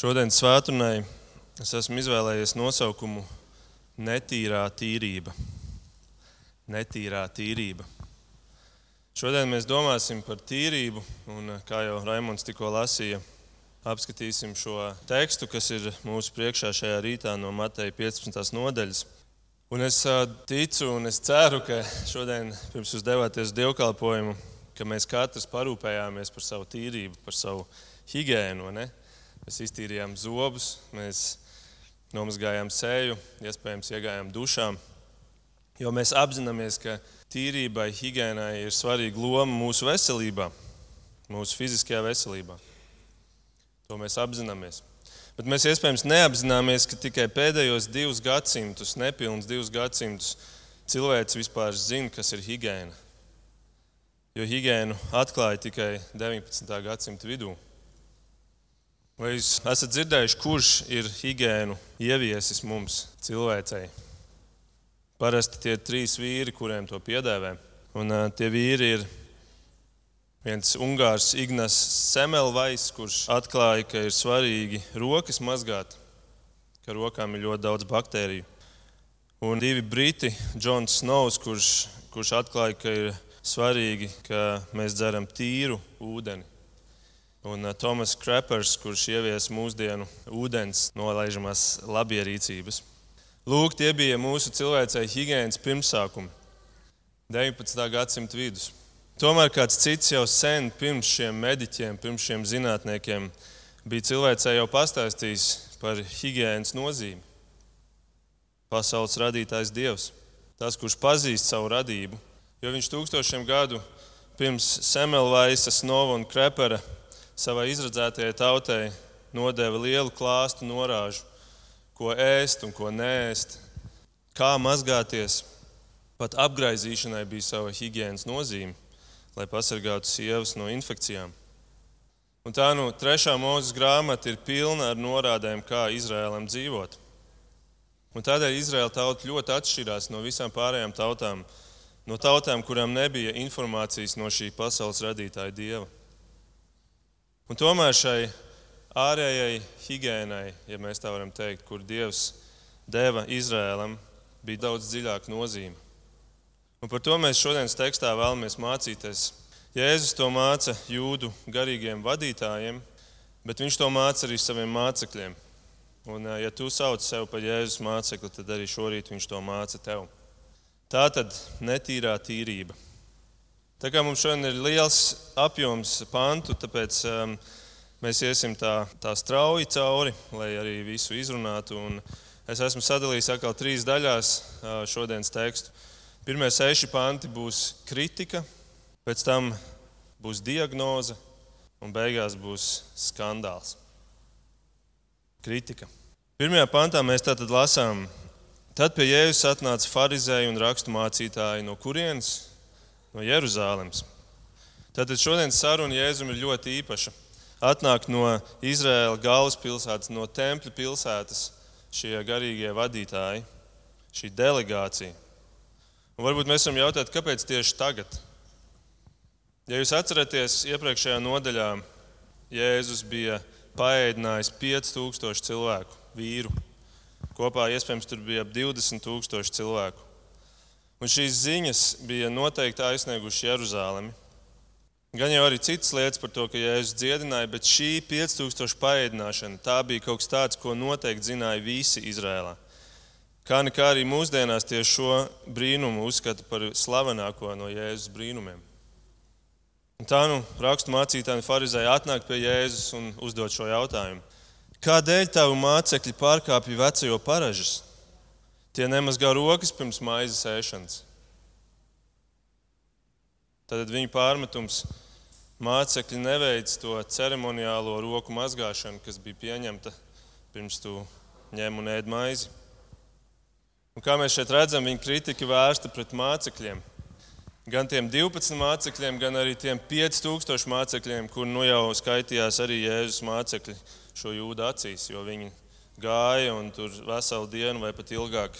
Šodien svētdienai es esmu izvēlējies nosaukumu Netīrā tīrība. Netīrā tīrība. Šodien mēs domāsim par tīrību, un kā jau Raimons tikko lasīja, apskatīsim šo tekstu, kas ir mūsu priekšā šajā rītā no Mateja 15. nodaļas. Un es ticu un es ceru, ka šodien, pirms jūs devāties uz dievkalpojumu, ka mēs katrs parūpējāmies par savu tīrību, par savu higiēnu. Ne? Mēs iztīrījām zobus, mēs nomazgājām seju, iespējams, iegājām dušā. Jo mēs apzināmies, ka tīrībai, higiēnai ir svarīga loma mūsu veselībā, mūsu fiziskajā veselībā. To mēs apzināmies. Bet mēs iespējams neapzināmies, ka tikai pēdējos divus gadsimtus, nepilnus divus gadsimtus, cilvēks vispār zina, kas ir higiēna. Jo higiēnu atklāja tikai 19. gadsimta vidū. Vai jūs esat dzirdējuši, kurš ir higiēnu ieviesis mums, cilvēcei? Parasti tie ir trīs vīri, kuriem to piedēvē. Un, uh, tie vīri ir viens ungārs, Ignas Semelvais, kurš atklāja, ka ir svarīgi rokas mazgāt, ka rokām ir ļoti daudz baktēriju. Un divi briti, Džons Snows, kurš, kurš atklāja, ka ir svarīgi, ka mēs dzeram tīru ūdeni un uh, Tomas Krepers, kurš ievies mūsdienu ūdens nolaižamās labierīcības. Lūk, tie bija mūsu cilvēcei higiēnas pirmsākumi 19. gadsimta vidus. Tomēr kāds cits jau sen pirms šiem mediķiem, pirms šiem zinātniekiem bija cilvēcei jau pastāstījis par higiēnas nozīmi. Pasaules radītājs Dievs, tas, kurš pazīst savu radību, jo viņš tūkstošiem gadu pirms Semelvaisa, Snova un Krepera savai izradzētajai tautai nodeva lielu klāstu norāžu, ko ēst un ko nēst, kā mazgāties. Pat apgaizīšanai bija sava higiēnas nozīme, lai pasargātu sievas no infekcijām. Un tā nu trešā mūzes grāmata ir pilna ar norādēm, kā Izrēlam dzīvot. Un tādēļ Izraēla tauta ļoti atšķirās no visām pārējām tautām, no tautām, kurām nebija informācijas no šī pasaules radītāja dieva. Un tomēr šai ārējai higiēnai, ja mēs tā varam teikt, kur Dievs deva Izrēlam, bija daudz dziļāka nozīme. Un par to mēs šodienas tekstā vēlamies mācīties. Jēzus to māca jūdu garīgiem vadītājiem, bet viņš to māca arī saviem mācekļiem. Un, ja tu sauc sevi par Jēzus mācekli, tad arī šorīt viņš to māca tev. Tā tad netīrā tīrība. Tā kā mums šodien ir liels apjoms pantu, tāpēc um, mēs iesim tā, tā strauji cauri, lai arī visu izrunātu. Un es esmu sadalījis atkal trīs daļās uh, šodienas tekstu. Pirmie seši panti būs kritika, pēc tam būs diagnoze un beigās būs skandāls. Kritika. Pirmajā pantā mēs tātad lasām, tad pie Jēzus atnāca farizēji un rakstu mācītāji, no kurienes no Jeruzalemes. Tātad šodienas saruna Jēzum ir ļoti īpaša. Atnāk no Izraēlas galvaspilsētas, no tempļa pilsētas šie garīgie vadītāji, šī delegācija. Un varbūt mēs varam jautāt, kāpēc tieši tagad? Ja jūs atceraties, iepriekšējā nodaļā Jēzus bija paēdinājis 5000 cilvēku, vīru. Kopā iespējams tur bija ap 20,000 cilvēku. Un šīs ziņas bija noteikti aizsniegušas Jeruzalemi. Gan jau arī citas lietas par to, ka Jēzus dziedināja, bet šī 5000 paēdināšana tā bija kaut kas tāds, ko noteikti zināja visi Izrēlā. Kā nekā arī mūsdienās tieši šo brīnumu uzskata par slavenāko no Jēzus brīnumiem. Un tā nu rakstu mācītāji un farizēji atnāk pie Jēzus un uzdod šo jautājumu. Kādēļ tavu mācekļi pārkāpja veco paražas? Tie nemazgā rokas pirms maizes ēšanas. Tad viņu pārmetums mācekļi neveic to ceremoniālo roku mazgāšanu, kas bija pieņemta pirms tu ņem un ēd maizi. Un kā mēs šeit redzam, viņa kritika vērsta pret mācekļiem. Gan tiem 12 mācekļiem, gan arī tiem 5000 mācekļiem, kur nu jau skaitījās arī Jēzus mācekļi šo jūdu acīs, jo viņi gāja un tur veselu dienu vai pat ilgāk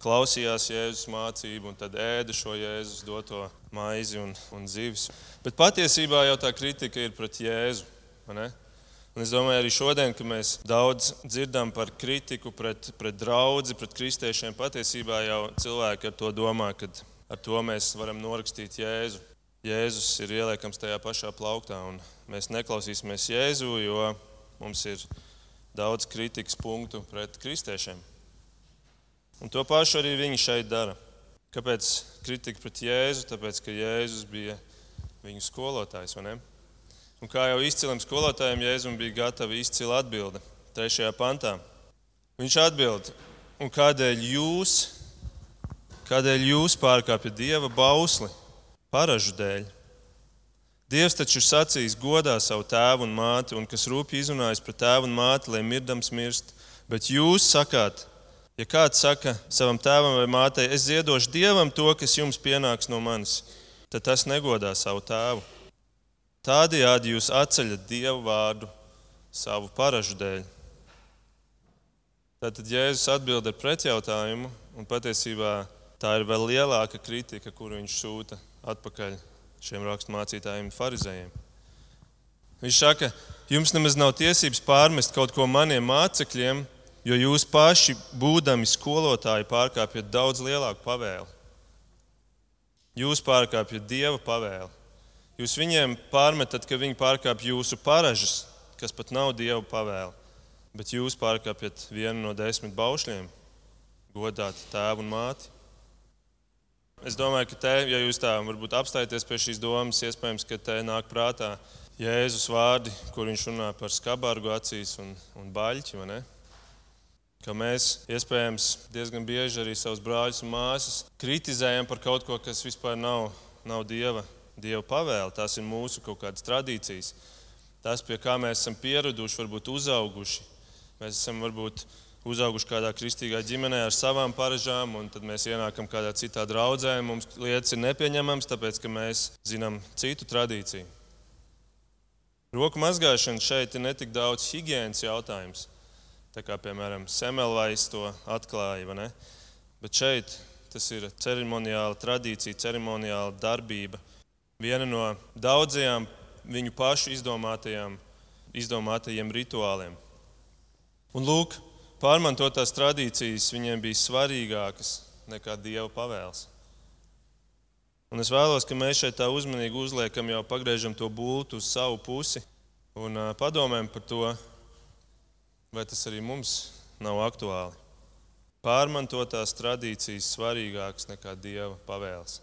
klausījās Jēzus mācību un tad ēda šo Jēzus doto maizi un, un zivis. Bet patiesībā jau tā kritika ir pret Jēzu. Un es domāju, arī šodien, kad mēs daudz dzirdam par kritiku pret, pret draugu, pret kristiešiem, patiesībā jau cilvēki ar to domā, ka ar to mēs varam norakstīt Jēzu. Jēzus ir ieliekams tajā pašā plauktā, un mēs neklausīsimies Jēzu, jo mums ir daudz kritikas punktu pret kristiešiem. Un to pašu arī viņi šeit dara. Kāpēc kritika pret Jēzu? Tāpēc, ka Jēzus bija viņu skolotājs. Un kā jau izcilam skolotājiem, Jēzum bija gatava izcila atbilde. Trešajā pantā viņš atbild, un kādēļ jūs Kādēļ jūs pārkāpjat dieva bausli paražu dēļ? Dievs taču ir sacījis, godā savu tēvu un māti, un kas rūpīgi izrunājas par tēvu un māti, lai mirdams mirst. Bet jūs sakāt, ja kāds saka savam tēvam vai mātei, es ziedošu dievam to, kas jums pienāks no manis, tad tas negodā savu tēvu. Tādējādi jūs atceļat dievu vārdu savu paražu dēļ. Tātad Jēzus atbild ar pretjautājumu, un patiesībā Tā ir vēl lielāka kritika, kuru viņš sūta atpakaļ šiem raksturmācītājiem, farizējiem. Viņš saka, jums nemaz nav tiesības pārmest kaut ko maniem mācekļiem, jo jūs paši, būdami skolotāji, pārkāpjat daudz lielāku pavēli. Jūs pārkāpjat dieva pavēli. Jūs viņiem pārmetat, ka viņi pārkāpj jūsu paražas, kas pat nav dieva pavēle, bet jūs pārkāpjat vienu no desmit baušļiem - godāt tēvu un māti. Es domāju, ka te, ja jūs tā varbūt apstājaties pie šīs domas, iespējams, ka te nāk prātā Jēzus vārdi, kur viņš runā par skarbāru acīs un, un baļķi. Ka mēs iespējams diezgan bieži arī savus brāļus un māsas kritizējam par kaut ko, kas vispār nav, nav dieva, dieva pavēle. Tās ir mūsu kaut kādas tradīcijas. Tas, pie kā mēs esam pieraduši, varbūt uzauguši. Mēs esam varbūt uzauguši kādā kristīgā ģimenē ar savām paražām, un tad mēs ienākam kādā citā draudzē. Mums lietas ir nepieņemamas, tāpēc ka mēs zinām citu tradīciju. Roku mazgāšana šeit ir ne tik daudz higiēnas jautājums, tā kā piemēram Semelvais to atklāja. Bet šeit tas ir ceremoniāla tradīcija, ceremoniāla darbība. Viena no daudzajām viņu pašu izdomātajām, izdomātajiem rituāliem. Un lūk, Pārmantotās tradīcijas viņiem bija svarīgākas nekā dieva pavēles. Un es vēlos, ka mēs šeit tā uzmanīgi uzliekam, jau pagriežam to būtu uz savu pusi un padomājam par to, vai tas arī mums nav aktuāli. Pārmantotās tradīcijas svarīgākas nekā dieva pavēles.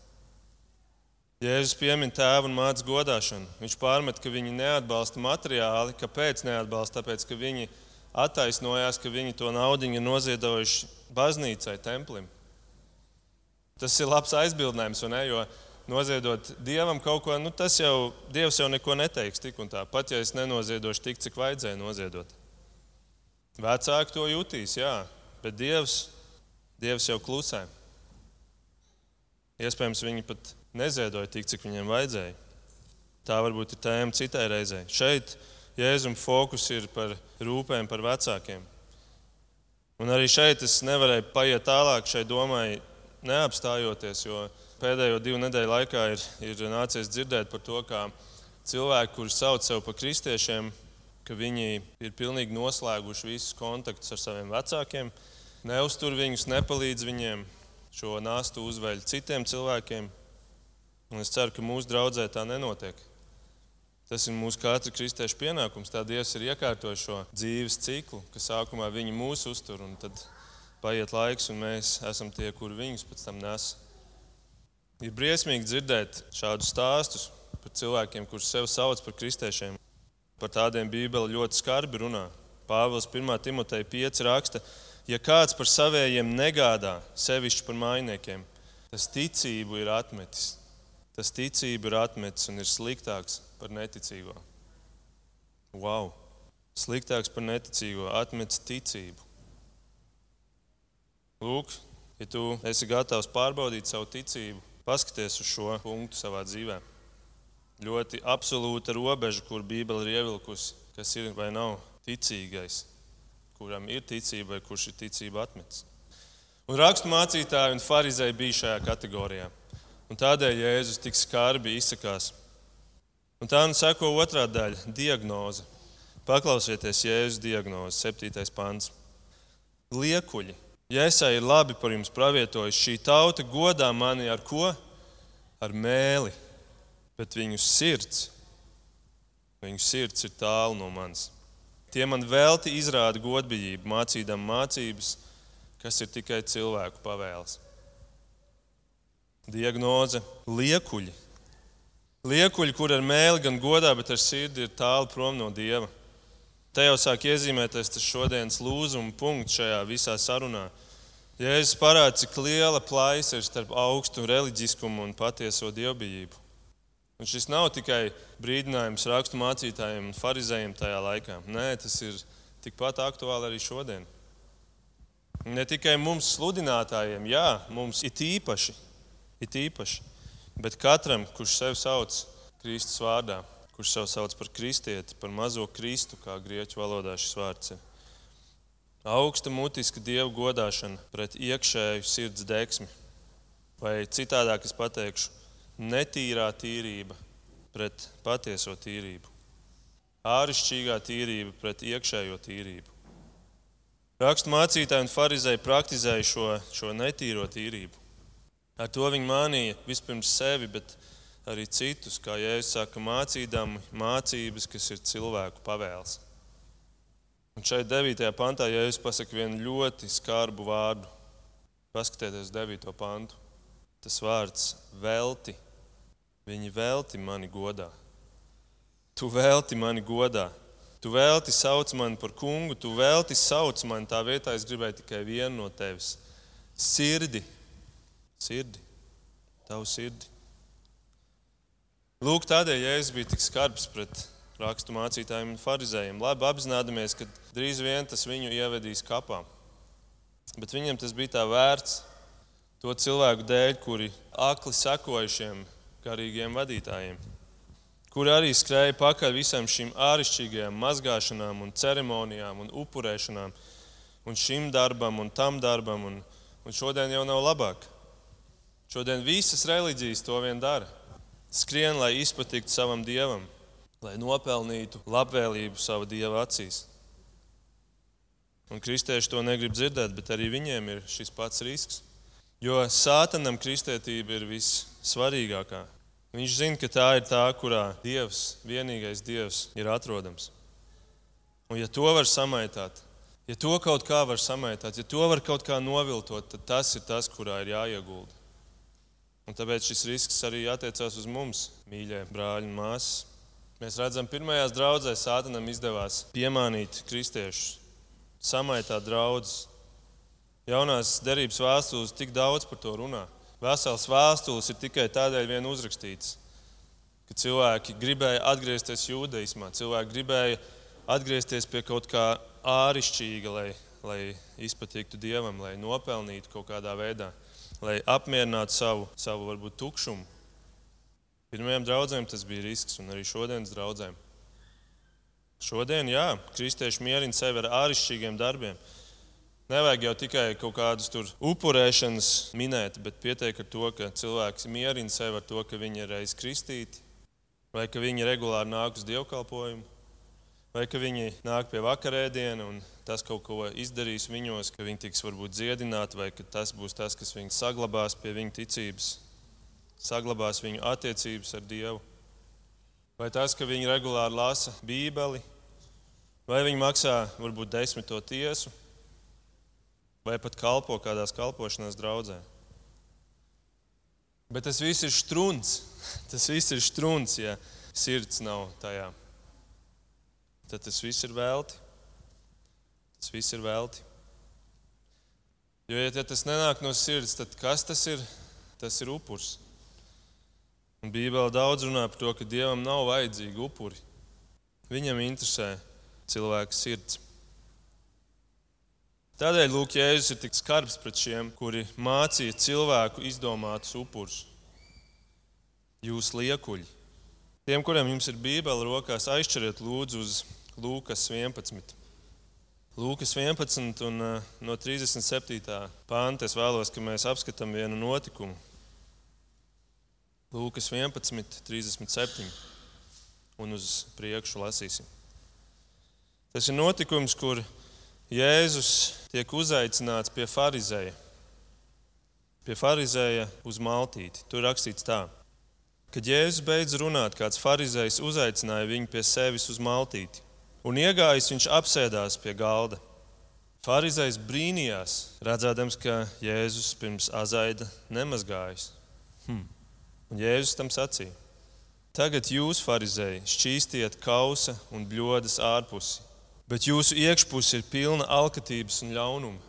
Jēzus piemin tēvu un mātes godāšanu. Viņš pārmet, ka viņi neatbalsta materiāli. Kāpēc neatbalsta? Tāpēc, ka viņi attaisnojās, ka viņi to naudu ir noziedojuši baznīcai, templim. Tas ir labs aizbildinājums, ne? jo noziedot dievam kaut ko, nu, tas jau dievs jau neko neteiks tik un tā. Pat ja es nenoziedošu tik, cik vajadzēja noziedot. Vecāki to jutīs, jā, bet dievs, dievs jau klusē. Iespējams, viņi pat neziedoja tik, cik viņiem vajadzēja. Tā varbūt ir tēma citai reizei. Šeit Jēzum fokus ir par rūpēm par vecākiem. Un arī šeit es nevarēju paiet tālāk šai domai, neapstājoties, jo pēdējo divu nedēļu laikā ir, ir nācies dzirdēt par to, kā cilvēki, kuri sauc sevi par kristiešiem, ka viņi ir pilnīgi noslēguši visus kontaktus ar saviem vecākiem, neuztur viņus, nepalīdz viņiem, šo nāstu uzveļ citiem cilvēkiem. Un es ceru, ka mūsu draudzē tā nenotiek. Tas ir mūsu katra kristieša pienākums. Tā Dievs ir iekārtojis šo dzīves ciklu, ka sākumā viņi mūs uztur, un tad paiet laiks, un mēs esam tie, kuri viņus pēc tam nes. Ir briesmīgi dzirdēt šādus stāstus par cilvēkiem, kurus sev sauc par kristiešiem. Par tādiem Bībele ļoti skarbi runā. Pāvils 1. Timoteja 5 raksta, ja kāds par savējiem negādā, sevišķi par mainiekiem, tas ticību ir atmetis. Tas ticību ir atmetis un ir sliktāks par neticīgo. Wow! Sliktāks par neticīgo, atmetis ticību. Lūk, ja tu esi gatavs pārbaudīt savu ticību, paskaties uz šo punktu savā dzīvē. Ļoti absolūta robeža, kur Bībele ir ievilkusi, kas ir vai nav ticīgais, kuram ir ticība vai kurš ir ticība atmetis. Un rakstu mācītāji un farizēji bija šajā kategorijā. Un tādēļ Jēzus tik skarbi izsakās Un tā nu seko otrā daļa - diagnoze. Paklausieties Jēzus diagnozes, 7. pants. Liekuļi, Jēzai ir labi par jums pravietojis. Šī tauta godā mani ar ko? Ar mēli, bet viņu sirds, viņu sirds ir tālu no manis. Tie man velti izrāda godbijību, mācīdam mācības, kas ir tikai cilvēku pavēles. Diagnoze - liekuļi. Liekuļi, kur ar mēli gan godā, bet ar sirdi ir tālu prom no dieva. Te jau sāk iezīmēties tas šodienas lūzuma punkts šajā visā sarunā. Jēzus parāda, cik liela plaisa ir starp augstu reliģiskumu un patieso dievbijību. Un šis nav tikai brīdinājums rakstu mācītājiem un farizējiem tajā laikā. Nē, tas ir tikpat aktuāli arī šodien. Ne tikai mums, sludinātājiem, jā, mums ir īpaši, it īpaši, bet katram, kurš sevi sauc Kristus vārdā, kurš sevi sauc par kristieti, par mazo Kristu, kā grieķu valodā šis vārds ir. Augsta mutiska dievu godāšana pret iekšēju sirds deksmi, vai citādāk es pateikšu, netīrā tīrība pret patieso tīrību, āršķirīgā tīrība pret iekšējo tīrību. Rakstu mācītāji un farizēji praktizēja šo, šo netīro tīrību. Ar to viņi mānīja vispirms sevi, bet arī citus, kā Jēzus saka, mācīdami mācības, kas ir cilvēku pavēles. Un šeit 9. pantā Jēzus pasaka vienu ļoti skarbu vārdu. Paskatieties 9. pantu. Tas vārds velti. Viņi velti mani godā. Tu velti mani godā. Tu vēlti sauc mani par kungu, tu vēlti sauc mani. Tā vietā es gribēju tikai vienu no tevis - sirdi. Sirdi. Tavu sirdi. Lūk, tādēļ Jēzus bija tik skarbs pret rakstu mācītājiem un farizējiem. Labi apzināmies, ka drīz vien tas viņu ievedīs kapā. Bet viņam tas bija tā vērts to cilvēku dēļ, kuri akli sekoja šiem garīgiem vadītājiem kur arī skrēja pakaļ visam šīm āršķirīgajām mazgāšanām, un ceremonijām un upurēšanām, un šim darbam un tam darbam. Un, un šodien jau nav labāk. Šodien visas reliģijas to vien dara. Skrien, lai izpatiktu savam dievam, lai nopelnītu labvēlību sava dieva acīs. Un kristieši to negrib dzirdēt, bet arī viņiem ir šis pats risks. Jo sātanam kristietība ir vissvarīgākā. Viņš zina, ka tā ir tā, kurā Dievs, vienīgais Dievs, ir atrodams. Un ja to var samaitāt, ja to kaut kā var samaitāt, ja to var kaut kā noviltot, tad tas ir tas, kurā ir jāiegulda. Un tāpēc šis risks arī attiecās uz mums, mīļie brāļi un māsas. Mēs redzam, pirmajās draudzēs Sātanam izdevās piemānīt kristiešus, samaitāt draugus. Jaunās derības vēstules tik daudz par to runā. Vesels vēstules ir tikai tādēļ vien uzrakstīts, ka cilvēki gribēja atgriezties jūdaismā, cilvēki gribēja atgriezties pie kaut kā āršķirīga, lai, lai izpatiktu dievam, lai nopelnītu kaut kādā veidā, lai apmierinātu savu, savu varbūt tukšumu. Pirmajām draudzēm tas bija risks, un arī šodienas draudzēm. Šodien, jā, kristieši mierina sevi ar āršķirīgiem darbiem. Nevajag jau tikai kaut kādus tur upurēšanas minēt, bet pietiek ar to, ka cilvēks mierina sevi ar to, ka viņi ir reiz kristīti, vai ka viņi regulāri nāk uz dievkalpojumu, vai ka viņi nāk pie vakarēdiena un tas kaut ko izdarīs viņos, ka viņi tiks varbūt dziedināti, vai ka tas būs tas, kas viņus saglabās pie viņu ticības, saglabās viņu attiecības ar Dievu. Vai tas, ka viņi regulāri lasa Bībeli, vai viņi maksā varbūt desmito tiesu, vai pat kalpo kādās kalpošanās draudzē. Bet tas viss ir strūns. Tas viss ir strūns, ja sirds nav tajā. Tad tas viss ir velti. Tas viss ir velti. Jo, ja tas nenāk no sirds, tad kas tas ir? Tas ir upurs. Un Bībelē daudz runā par to, ka Dievam nav vajadzīgi upuri. Viņam interesē cilvēka sirds. Tādēļ Lūk, Jēzus ir tik skarbs pret šiem, kuri mācīja cilvēku izdomātus upurus. Jūs liekuļi. Tiem, kuriem jums ir Bībele rokās, aizķeriet lūdzu uz Lūkas 11. Lūkas 11 un uh, no 37. pānta es vēlos, ka mēs apskatām vienu notikumu. Lūkas 11, 37 un uz priekšu lasīsim. Tas ir notikums, kur Jēzus tiek uzaicināts pie farizēja. Pie farizēja uz maltīti. Tur rakstīts tā. Kad Jēzus beidz runāt, kāds farizējs uzaicināja viņu pie sevis uz maltīti. Un iegājis, viņš apsēdās pie galda. Pharizējs brīnījās, redzēdams, ka Jēzus pirms azaida nemazgājas. Hm. Un Jēzus tam sacīja: Tagad jūs, farizēji, šķīstiet kausa un bļodas ārpusi, bet jūsu iekšpuse ir pilna alkatības un ļaunuma.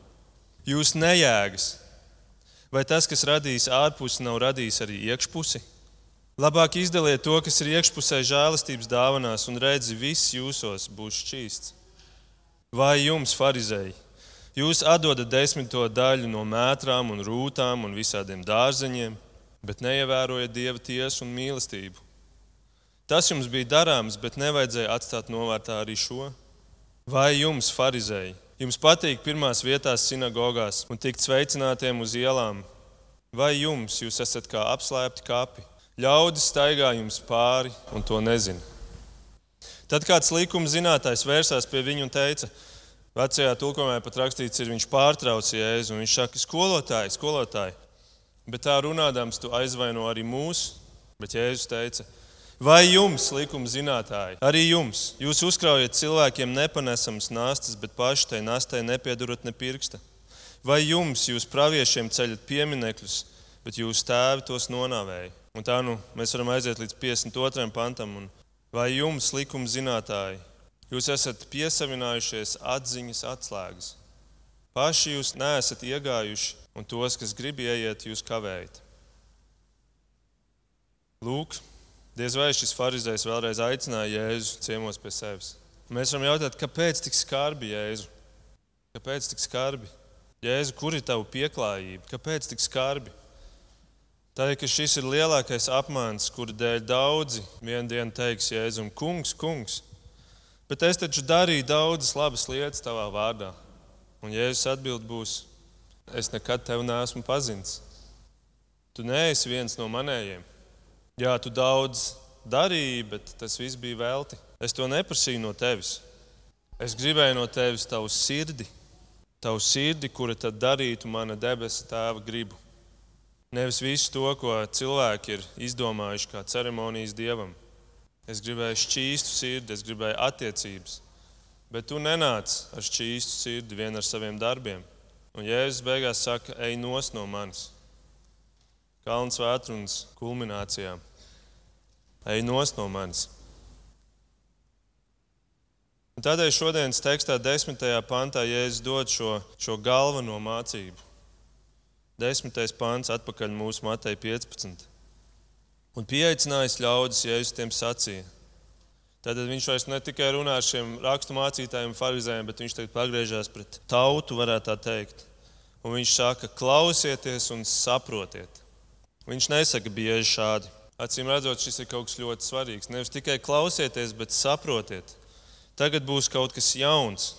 Jūs nejēgas. Vai tas, kas radījis ārpusi, nav radījis arī iekšpusi? Labāk izdaliet to, kas ir iekšpusē žēlastības dāvanās, un redzi, viss jūsos būs šķīsts. Vai jums, farizēji, Jūs atdodat desmito daļu no mētrām un rūtām un visādiem dārzeņiem, bet neievērojat dieva tiesu un mīlestību. Tas jums bija darāms, bet nevajadzēja atstāt novārtā arī šo. Vai jums, farizēji, jums patīk pirmās vietās sinagogās un tikt sveicinātiem uz ielām? Vai jums, jūs esat kā apslēpti kapi? Ļaudis staigā jums pāri un to nezina. Tad kāds likuma zinātājs vērsās pie viņa un teica: Vecajā tulkojumā pat rakstīts, ir viņš pārtrauc jēzu. Viņš saka, skolotāji, skolotāji, bet tā runādams tu aizvaino arī mūs. Bet Jēzus teica, vai jums, likuma zinātāji, arī jums, jūs uzkraujat cilvēkiem nepanesamas nastas, bet paši tai nastai nepiedurat ne pirksta? Vai jums, jūs praviešiem ceļat pieminekļus, bet jūsu tēvi tos nonāvēja? Un tā nu mēs varam aiziet līdz 52. pantam. Un vai jums, likuma zinātāji, Jūs esat piesavinājušies atziņas atslēgas. Paši jūs neesat iegājuši, un tos, kas grib ieiet, jūs kavējat. Lūk, diez vai šis farizējs vēlreiz aicināja Jēzu ciemos pie sevis. Mēs varam jautāt, kāpēc tik skarbi Jēzu? Kāpēc tik skarbi? Jēzu, kur ir tava pieklājība? Kāpēc tik skarbi? Tādēļ, ka šis ir lielākais apmāns, kura dēļ daudzi vienā dienā teiks Jēzum, kungs, kungs, Bet es taču darīju daudzas labas lietas tavā vārdā. Un Jēzus atbild būs, es nekad tevi neesmu pazinis. Tu neesi viens no manējiem. Jā, tu daudz darīji, bet tas viss bija velti. Es to neprasīju no tevis. Es gribēju no tevis tavu sirdi, tavu sirdi, kura tad darītu mana debesu tēva gribu. Nevis visu to, ko cilvēki ir izdomājuši kā ceremonijas dievam. Es gribēju šķīstu sirdi, es gribēju attiecības. Bet tu nenāc ar šķīstu sirdi vien ar saviem darbiem. Un Jēzus beigās saka, ej nos no manis. Kalns vētrunas kulminācijā. Ej nos no manis. Un tādēļ šodienas tekstā, desmitajā pantā, Jēzus dod šo, šo galveno mācību. Desmitais pants atpakaļ mūsu Matei 15. Un pieaicinājis ļaudis, ja es tiem sacīju. Tad viņš vairs ne tikai runā ar šiem rakstu mācītājiem, farizējiem, bet viņš tagad pagriežās pret tautu, varētu tā teikt. Un viņš saka, klausieties un saprotiet. Viņš nesaka bieži šādi. Acīm redzot, šis ir kaut kas ļoti svarīgs. Nevis tikai klausieties, bet saprotiet. Tagad būs kaut kas jauns.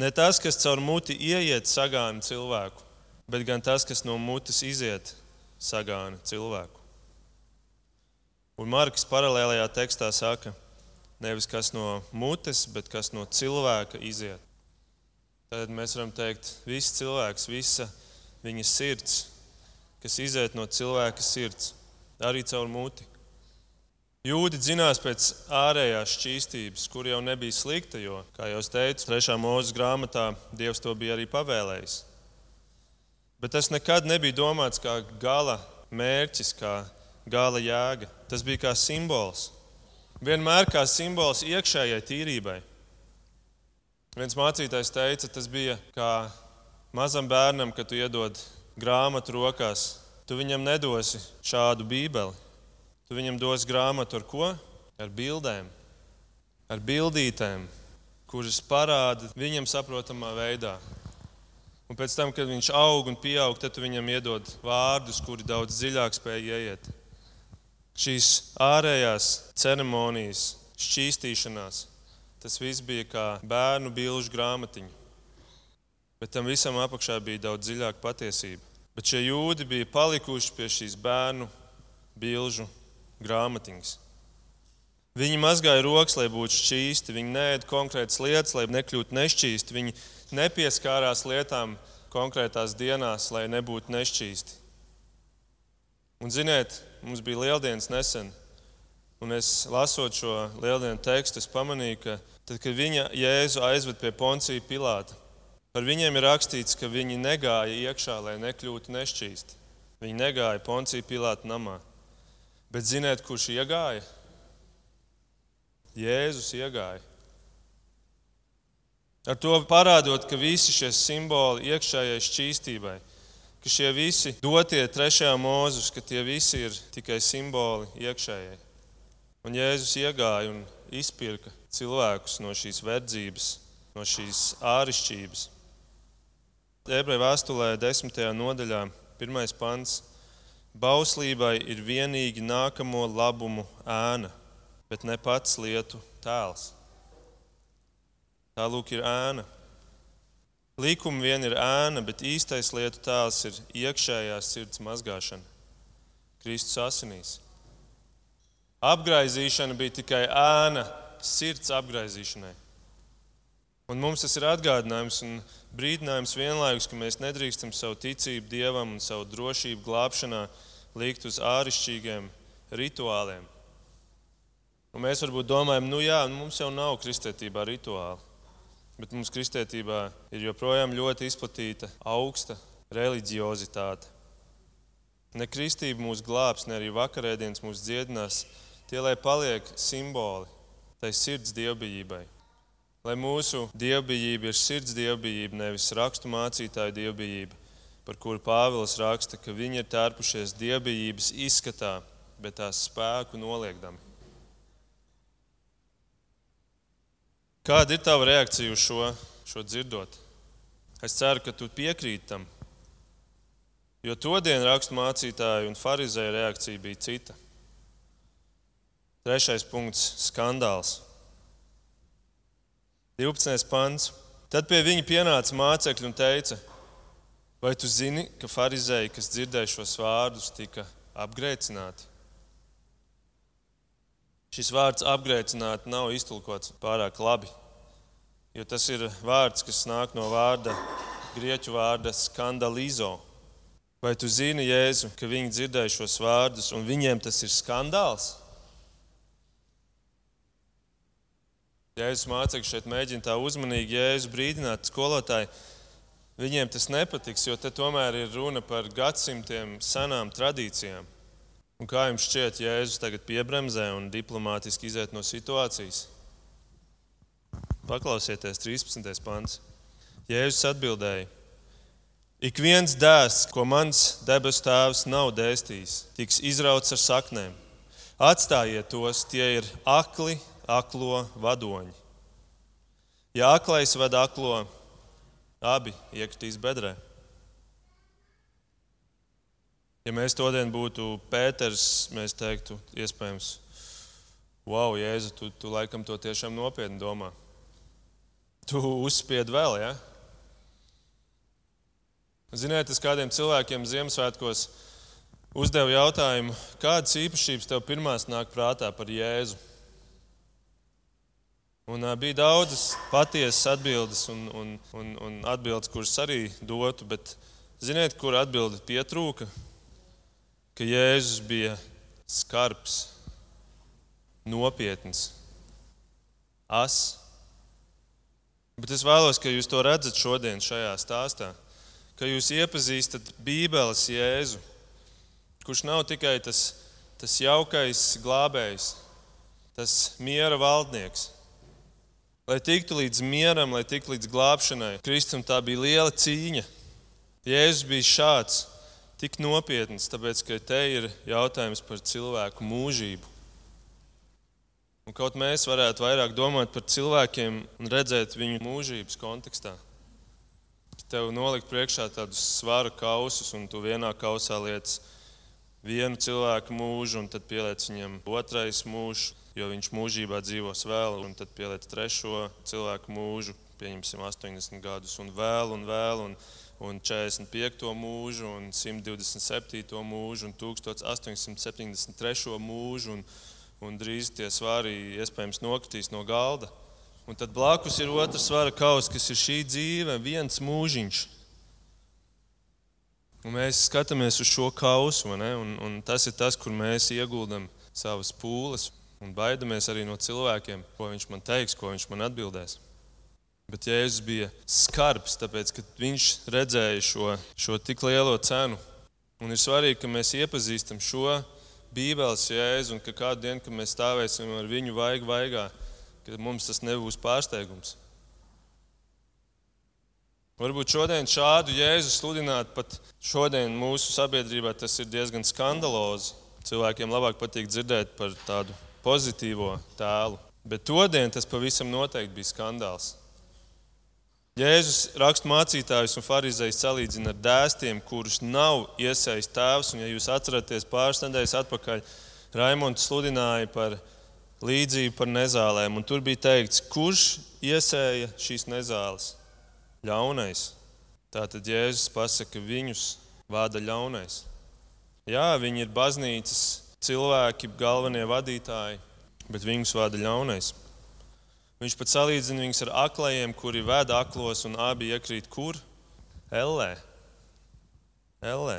Ne tas, kas caur muti ieiet, sagāna cilvēku, bet gan tas, kas no mutes iziet, sagāna cilvēku. Un Marks paralēlajā tekstā saka, nevis kas no mutes, bet kas no cilvēka iziet. Tad mēs varam teikt, viss cilvēks, visa viņa sirds, kas iziet no cilvēka sirds, arī caur muti. Jūdi dzinās pēc ārējās šķīstības, kur jau nebija slikta, jo, kā jau teicu, trešā mūža grāmatā Dievs to bija arī pavēlējis. Bet tas nekad nebija domāts kā gala mērķis, kā gala jēga. Tas bija kā simbols. Vienmēr kā simbols iekšējai tīrībai. Viens mācītājs teica, tas bija kā mazam bērnam, kad tu iedod grāmatu rokās. Tu viņam nedosi šādu bībeli. Tu viņam dos grāmatu ar ko? Ar bildēm, ar bildītēm, kuras parāda viņam saprotamā veidā, Un pēc tam, kad viņš aug un pieaug, tad viņam iedod vārdus, kuri daudz dziļāk spēj ieiet. Šīs ārējās ceremonijas, šķīstīšanās, tas viss bija kā bērnu bilžu grāmatiņa. Bet tam visam apakšā bija daudz dziļāka patiesība. Bet šie jūdi bija palikuši pie šīs bērnu bilžu grāmatiņas. Viņi mazgāja rokas, lai būtu šķīsti. Viņi neēda konkrētas lietas, lai nekļūtu nešķīsti. Viņi nepieskārās lietām konkrētās dienās, lai nebūtu nešķīsti. Un, ziniet, mums bija lieldienas nesen, un es lasot šo lieldienu tekstu, es pamanīju, ka tad, kad viņa Jēzu aizved pie Poncija Pilāta, par viņiem ir rakstīts, ka viņi negāja iekšā, lai nekļūtu nešķīsti. Viņi negāja Poncija Pilāta namā. Bet ziniet, kurš iegāja? Jēzus iegāja. Ar to parādot, ka visi šie simboli iekšējai šķīstībai, ka šie visi dotie trešajā mūzus, ka tie visi ir tikai simboli iekšējai. Un Jēzus iegāja un izpirka cilvēkus no šīs verdzības, no šīs ārišķības. Ebreju vēstulē, desmitajā nodaļā, pirmais pants. Bauslībai ir vienīgi nākamo labumu ēna, bet ne pats lietu tēls. Tā lūk, ir ēna. Līkuma vien ir ēna, bet īstais lietu tēls ir iekšējā sirds mazgāšana. Kristus asinīs. Apgaizīšana bija tikai ēna sirds apgaizīšanai. Un mums tas ir atgādinājums un brīdinājums vienlaikus, ka mēs nedrīkstam savu ticību dievam un savu drošību glābšanā likt uz āršķirīgiem rituāliem. Un mēs varbūt domājam, nu jā, nu mums jau nav kristietībā rituāli. Bet mums kristietībā ir joprojām ļoti izplatīta augsta reliģiozitāte. Ne kristība mūs glābs, ne arī vakarēdienas mūs dziedinās. Tie lai paliek simboli tai sirds dievbijībai. Lai mūsu dievbijība ir sirds dievbijība, nevis rakstu mācītāju dievbijība, par kuru Pāvils raksta, ka viņi ir tērpušies dievbijības izskatā, bet tās spēku noliekdami. Kāda ir tava reakcija uz šo, šo dzirdot? Es ceru, ka tu piekrīti tam. Jo to dienu raksturmācītāju un farizēju reakcija bija cita. Trešais punkts - skandāls. 12. pants. Tad pie viņa pienāca mācekļi un teica, vai tu zini, ka farizēji, kas dzirdēja šos vārdus, tika apgrēcināti? Šis vārds apgrēcināt nav iztulkots pārāk labi, jo tas ir vārds, kas nāk no vārda, grieķu vārda skandalizo. Vai tu zini, Jēzu, ka viņi dzirdēja šos vārdus un viņiem tas ir skandāls? Jēzus mācekļi šeit mēģina tā uzmanīgi Jēzu brīdināt skolotāji. Viņiem tas nepatiks, jo te tomēr ir runa par gadsimtiem senām tradīcijām. Un kā jums šķiet, Jēzus tagad piebremzē un diplomātiski iziet no situācijas? Paklausieties, 13. pants. Jēzus atbildēja: Ik viens dēsts, ko mans debesu tēvs nav dēstījis, tiks izrauts ar saknēm. Atstājiet tos, tie ir akli, aklo vadoņi. Ja aklais ved aklo, abi iekritīs bedrē. Ja mēs to dienu būtu Pēters, mēs teiktu, iespējams, wow, Jēzu, tu, tu laikam to tiešām nopietni domā. Tu uzspied vēl, ja? Ziniet, es kādiem cilvēkiem Ziemassvētkos uzdevu jautājumu, kādas īpašības tev pirmās nāk prātā par Jēzu? Un, bija daudzas patiesas atbildes un, un, un, un atbildes, kuras arī dotu, bet ziniet, kur atbildi pietrūka? Ka Jēzus bija skarbs, nopietns, as. Bet es vēlos, ka jūs to redzat šodien šajā stāstā, ka jūs iepazīstat Bībeles Jēzu, kurš nav tikai tas, tas jaukais glābējs, tas miera valdnieks. Lai tiktu līdz mieram, lai tiktu līdz glābšanai, Kristum tā bija liela cīņa. Jēzus bija šāds tik nopietns, tāpēc ka te ir jautājums par cilvēku mūžību. Un kaut mēs varētu vairāk domāt par cilvēkiem un redzēt viņu mūžības kontekstā. Tev nolikt priekšā tādus svara kausus, un tu vienā kausā lietas vienu cilvēku mūžu, un tad pieliec viņam otrais mūžs, jo viņš mūžībā dzīvos vēl, un tad pieliec trešo cilvēku mūžu, pieņemsim 80 gadus, un vēl, un vēl. Un vēl un 45. mūžu, un 127. mūžu, un 1873. mūžu, un, un drīz tie svari iespējams nokritīs no galda. Un tad blakus ir otrs svara kauss, kas ir šī dzīve, viens mūžiņš. Un mēs skatāmies uz šo kausu, un, un tas ir tas, kur mēs ieguldam savas pūles un baidamies arī no cilvēkiem, ko viņš man teiks, ko viņš man atbildēs. Bet Jēzus bija skarbs, tāpēc ka viņš redzēja šo, šo tik lielo cenu. Un ir svarīgi, ka mēs iepazīstam šo Bībeles jēzu un ka kādu dienu, kad mēs stāvēsim ar viņu vaigu vaigā, ka mums tas nebūs pārsteigums. Varbūt šodien šādu jēzu sludināt pat šodien mūsu sabiedrībā tas ir diezgan skandalozi. Cilvēkiem labāk patīk dzirdēt par tādu pozitīvo tēlu. Bet todien tas pavisam noteikti bija skandāls. Jēzus rakstu mācītājus un farizējus salīdzina ar dēstiem, kurus nav iesaistīts tēvs. Un, ja jūs atceraties pāris nedēļas atpakaļ, Raimons sludināja par līdzību par nezālēm. Tur bija teikts, kurš iesēja šīs nezāles? Ļaunais. Tātad Jēzus pasaka, ka viņus vada ļaunais. Jā, viņi ir baznīcas cilvēki, galvenie vadītāji, bet viņus vada ļaunais. Viņš pat salīdzina viņus ar aklajiem, kuri veda aklos, un abi iekrīt kur? Ellē. Ellē.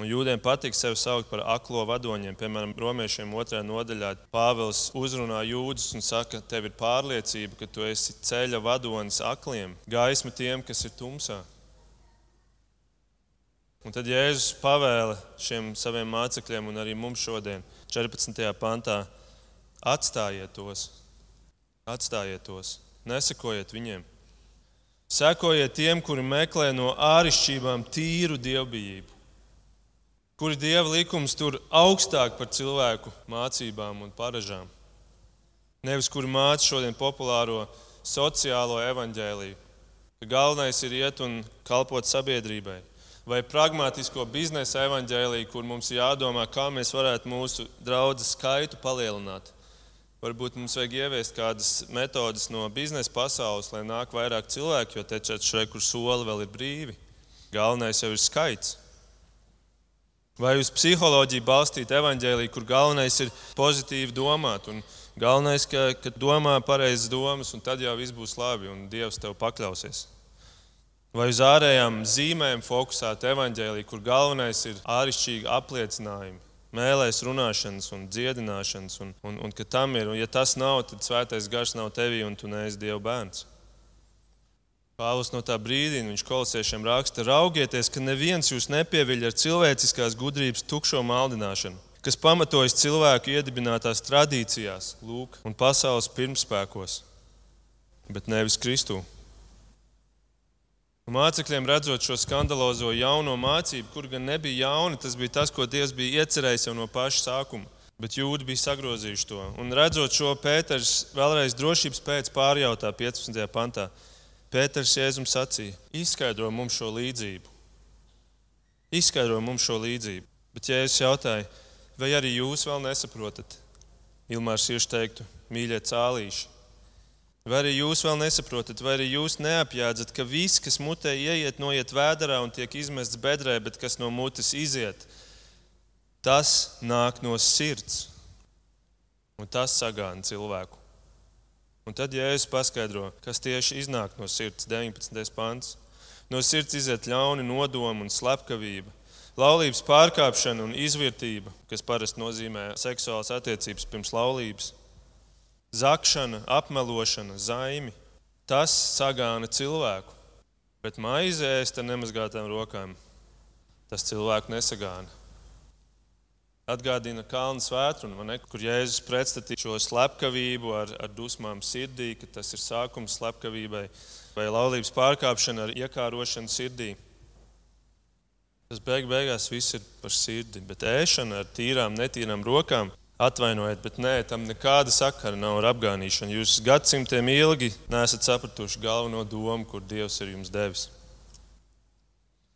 Un jūdiem patīk sevi saukt par aklo vadoņiem. Piemēram, romiešiem otrajā nodaļā Pāvils uzrunā jūdus un saka, tev ir pārliecība, ka tu esi ceļa vadonis akliem, gaisma tiem, kas ir tumsā. Un tad Jēzus pavēla šiem saviem mācekļiem un arī mums šodien, 14. pantā, atstājiet tos, atstājiet tos, nesakojiet viņiem. Sekojiet tiem, kuri meklē no āršķirībām tīru dievbijību kuri dieva likums tur augstāk par cilvēku mācībām un paražām. Nevis kuri māca šodien populāro sociālo evaņģēliju, ka galvenais ir iet un kalpot sabiedrībai, vai pragmatisko biznesa evaņģēliju, kur mums jādomā, kā mēs varētu mūsu draugu skaitu palielināt. Varbūt mums vajag ieviest kādas metodes no biznesa pasaules, lai nāk vairāk cilvēku, jo te šeit, kur soli vēl ir brīvi. Galvenais jau ir skaits. Vai uz psiholoģiju balstīta evaņģēlīja, kur galvenais ir pozitīvi domāt, un galvenais, ka, ka domā pareizas domas, un tad jau viss būs labi, un Dievs tev pakļausies. Vai uz ārējām zīmēm fokusēta evaņģēlīja, kur galvenais ir āršķirīgi apliecinājumi, mēlēs runāšanas un dziedināšanas, un, un, un ka tam ir, un ja tas nav, tad svētais gars nav tevī, un tu neesi Dieva bērns. Pāvils no tā brīdina, viņš kolosiešiem raksta, raugieties, ka neviens jūs nepieviļ ar cilvēciskās gudrības tukšo maldināšanu, kas pamatojas cilvēku iedibinātās tradīcijās, lūk, un pasaules pirmspēkos, bet nevis Kristū. Mācekļiem redzot šo skandalozo jauno mācību, kur gan nebija jauna, tas bija tas, ko Dievs bija iecerējis jau no paša sākuma. Bet jūdzi bija sagrozījuši to. Un redzot šo, Pēters vēlreiz drošības pēc pārjautā 15. pantā. Pēters Jēzum sacīja: Izskaidro mums šo līdzību. Izskaidro mums šo līdzību. Bet Jēzus jautāja, vai arī jūs vēl nesaprotat? Ilmārs Irš teiktu, mīļie cālīši. Vai arī jūs vēl nesaprotat, vai arī jūs neapjēdzat, ka viss, kas mutē ieiet, noiet vēdā un tiek izmests bedrē, bet kas no mutes iziet, tas nāk no sirds. Un tas sagāna cilvēku. Un tad Jēzus paskaidro, kas tieši iznāk no sirds, 19. pants. No sirds iziet ļauni nodomi un slepkavība, laulības pārkāpšana un izvērtība, kas parasti nozīmē seksuālas attiecības pirms laulības, zakšana, apmelošana, zaimi. Tas sagāna cilvēku, bet maize ēst ar nemazgātām rokām. Tas cilvēku nesagāna. Atgādina kalnu svētkrunu, kur Jēzus pretstatīja šo slepkavību ar, ar dusmām sirdī, ka tas ir sākums slepkavībai, vai laulības pārkāpšana ar iekārošanu sirdī. Tas beig beigās viss ir par sirdi, bet ēšana ar tīrām, netīrām rokām atvainojiet, bet nē, tam nekāda sakara nav ar apgānīšanu. Jūs gadsimtiem ilgi nesat sapratuši galveno domu, kur Dievs ir jums devis.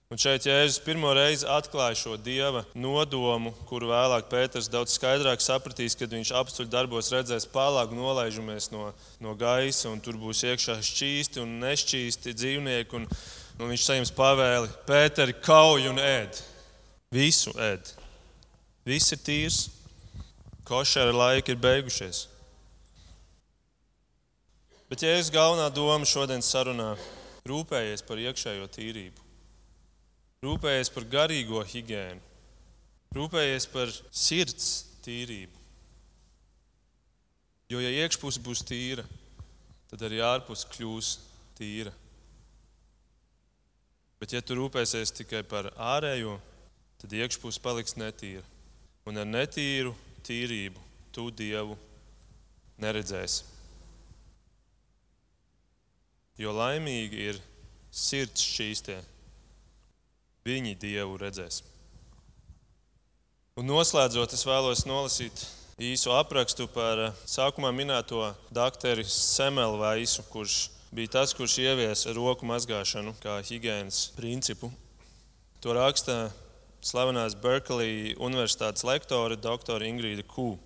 Un šeit Jēzus pirmo reizi atklāja šo dieva nodomu, kuru vēlāk Pēters daudz skaidrāk sapratīs, kad viņš apstuļu darbos redzēs pārlāgu nolaižamies no, no gaisa, un tur būs iekšā šķīsti un nešķīsti dzīvnieki. Un, un viņš saņems pavēli, Pēteri, kauj un ēd. Visu ēd. Viss ir tīrs. Košera laiki ir beigušies. Bet Jēzus galvenā doma šodienas sarunā - rūpējies par iekšējo tīrību, rūpējies par garīgo higiēnu, rūpējies par sirds tīrību. Jo, ja iekšpuse būs tīra, tad arī ārpuse kļūs tīra. Bet, ja tu rūpēsies tikai par ārējo, tad iekšpuse paliks netīra. Un ar netīru tīrību tu Dievu neredzēsi. Jo laimīgi ir sirds šķīstie, viņi Dievu redzēs. Un noslēdzot, es vēlos nolasīt īsu aprakstu par sākumā minēto doktoru Semelvaisu, kurš bija tas, kurš ieviesa roku mazgāšanu kā higiēnas principu. To raksta slavenās Berkeley Universitātes lektore dr. Ingrīda Kū.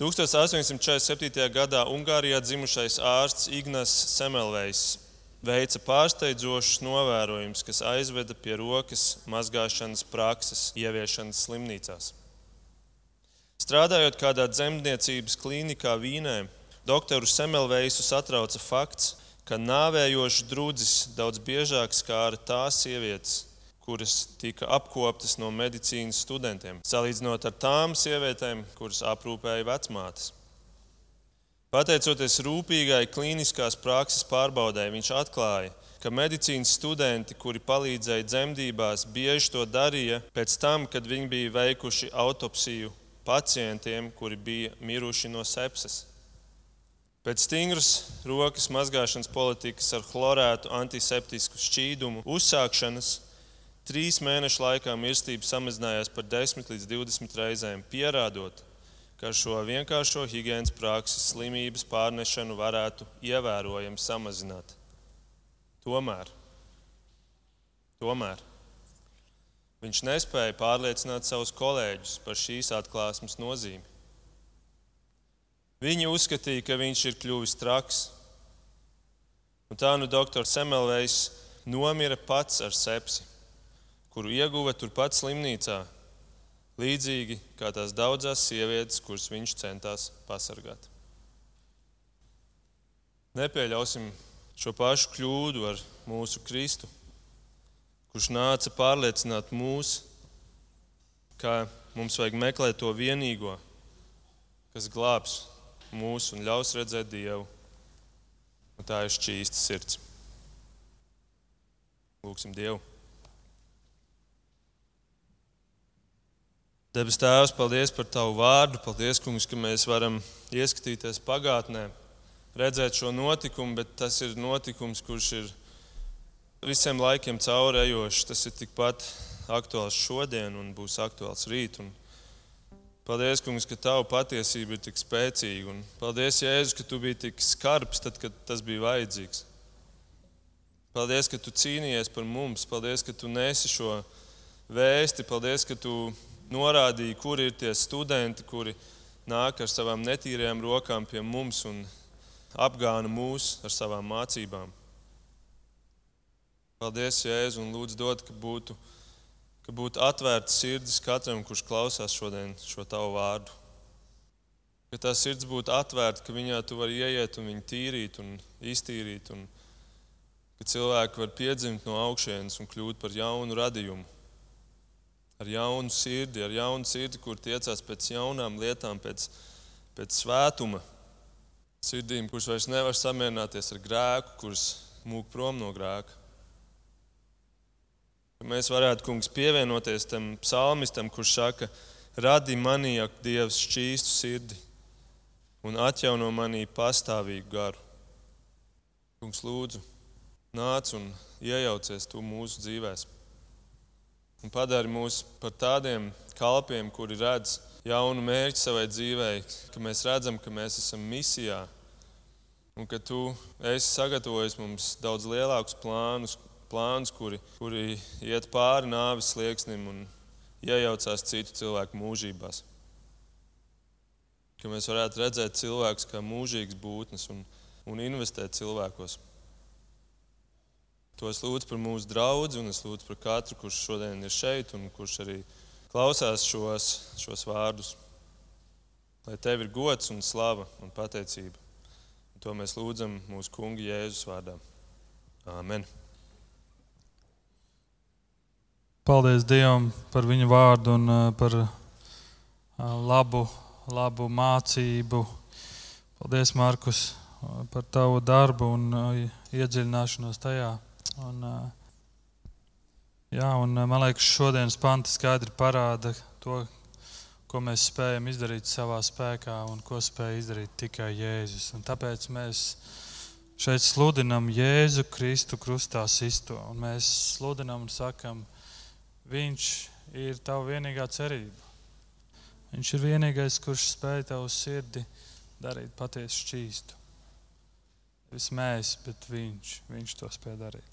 1847. gadā Ungārijā dzimušais ārsts Ignas Semelvejs veica pārsteidzošus novērojumus, kas aizveda pie rokas mazgāšanas prakses ieviešanas slimnīcās. Strādājot kādā dzemdniecības klīnikā Vīnē, doktoru Semelveisu satrauca fakts, ka nāvējošs drudzis daudz biežāk skāra tās sievietes, kuras tika apkoptas no medicīnas studentiem, salīdzinot ar tām sievietēm, kuras aprūpēja vecmātes. Pateicoties rūpīgai klīniskās prakses pārbaudē, viņš atklāja, ka medicīnas studenti, kuri palīdzēja dzemdībās, bieži to darīja pēc tam, kad viņi bija veikuši autopsiju pacientiem, kuri bija miruši no sepses. Pēc stingras rokas mazgāšanas politikas ar chlorētu antiseptisku šķīdumu uzsākšanas trīs mēnešu laikā mirstība samazinājās par 10 līdz 20 reizēm, pierādot, ka šo vienkāršo higiēnas praksi slimības pārnešanu varētu ievērojami samazināt. Tomēr, tomēr viņš nespēja pārliecināt savus kolēģus par šīs atklāsmes nozīmi. Viņi uzskatīja, ka viņš ir kļuvis traks. Un tā nu doktors Semelvejs nomira pats ar sepsi, kuru ieguva turpat slimnīcā, līdzīgi kā tās daudzas sievietes, kuras viņš centās pasargāt. Nepieļausim šo pašu kļūdu ar mūsu Kristu, kurš nāca pārliecināt mūs, ka mums vajag meklēt to vienīgo, kas glābs mūs un ļaus redzēt Dievu. Un tā ir šķīsta sirds. Lūksim Dievu. Debes Tēvs, paldies par Tavu vārdu. Paldies, Kungs, ka mēs varam ieskatīties pagātnē, redzēt šo notikumu, bet tas ir notikums, kurš ir visiem laikiem caurējošs. Tas ir tikpat aktuāls šodien un būs aktuāls rīt. Un Paldies, Kungs, ka Tava patiesība ir tik spēcīga. Un paldies, Jēzus, ka Tu biji tik skarbs, tad, kad tas bija vajadzīgs. Paldies, ka Tu cīnījies par mums. Paldies, ka Tu nesi šo vēsti. Paldies, ka Tu norādīji, kur ir tie studenti, kuri nāk ar savām netīrajām rokām pie mums un apgāna mūs ar savām mācībām. Paldies, Jēzu, un lūdzu dod, ka būtu ka būtu atvērts sirdis katram, kurš klausās šodien šo tavu vārdu. Ka tā sirds būtu atvērta, ka viņā tu vari ieiet un viņu tīrīt un iztīrīt, un ka cilvēki var piedzimt no augšienes un kļūt par jaunu radījumu. Ar jaunu sirdi, ar jaunu sirdi, kur tiecās pēc jaunām lietām, pēc, pēc svētuma. Sirdīm, kuras vairs nevar samierināties ar grēku, kuras mūk prom no grēka. Ka mēs varētu, kungs, pievienoties tam psalmistam, kurš saka, radi manī, ak, Dievs, šķīstu sirdi un atjauno manī pastāvīgu garu. Kungs, lūdzu, nāc un iejaucies tu mūsu dzīvēm. Un padari mūs par tādiem kalpiem, kuri redz jaunu mērķi savai dzīvei, ka mēs redzam, ka mēs esam misijā un ka tu esi sagatavojis mums daudz lielākus plānus, plānus, kuri, kuri iet pāri nāves slieksnim un iejaucās citu cilvēku mūžībās. Ka mēs varētu redzēt cilvēkus kā mūžīgas būtnes un, un investēt cilvēkos. To es lūdzu par mūsu draugu, un es lūdzu par katru, kurš šodien ir šeit un kurš arī klausās šos, šos vārdus. lai tev ir gods un slava un pateicība. Un to mēs lūdzam mūsu kunga Jēzus vārdā. Āmen! Paldies Dievam par viņu vārdu un uh, par uh, labu, labu mācību. Paldies, Markus, uh, par tavu darbu un iedziļināšanos tajā. Un, jā, un man liekas, šodienas panti skaidri parāda to, ko mēs spējam izdarīt savā spēkā un ko spēja izdarīt tikai Jēzus. Un tāpēc mēs šeit sludinam Jēzu Kristu krustā sisto. Mēs sludinam un sakam, Viņš ir tava vienīgā cerība. Viņš ir vienīgais, kurš spēj tavu sirdi darīt patiesu šķīstu. Nevis mēs, bet viņš, viņš to spēj darīt.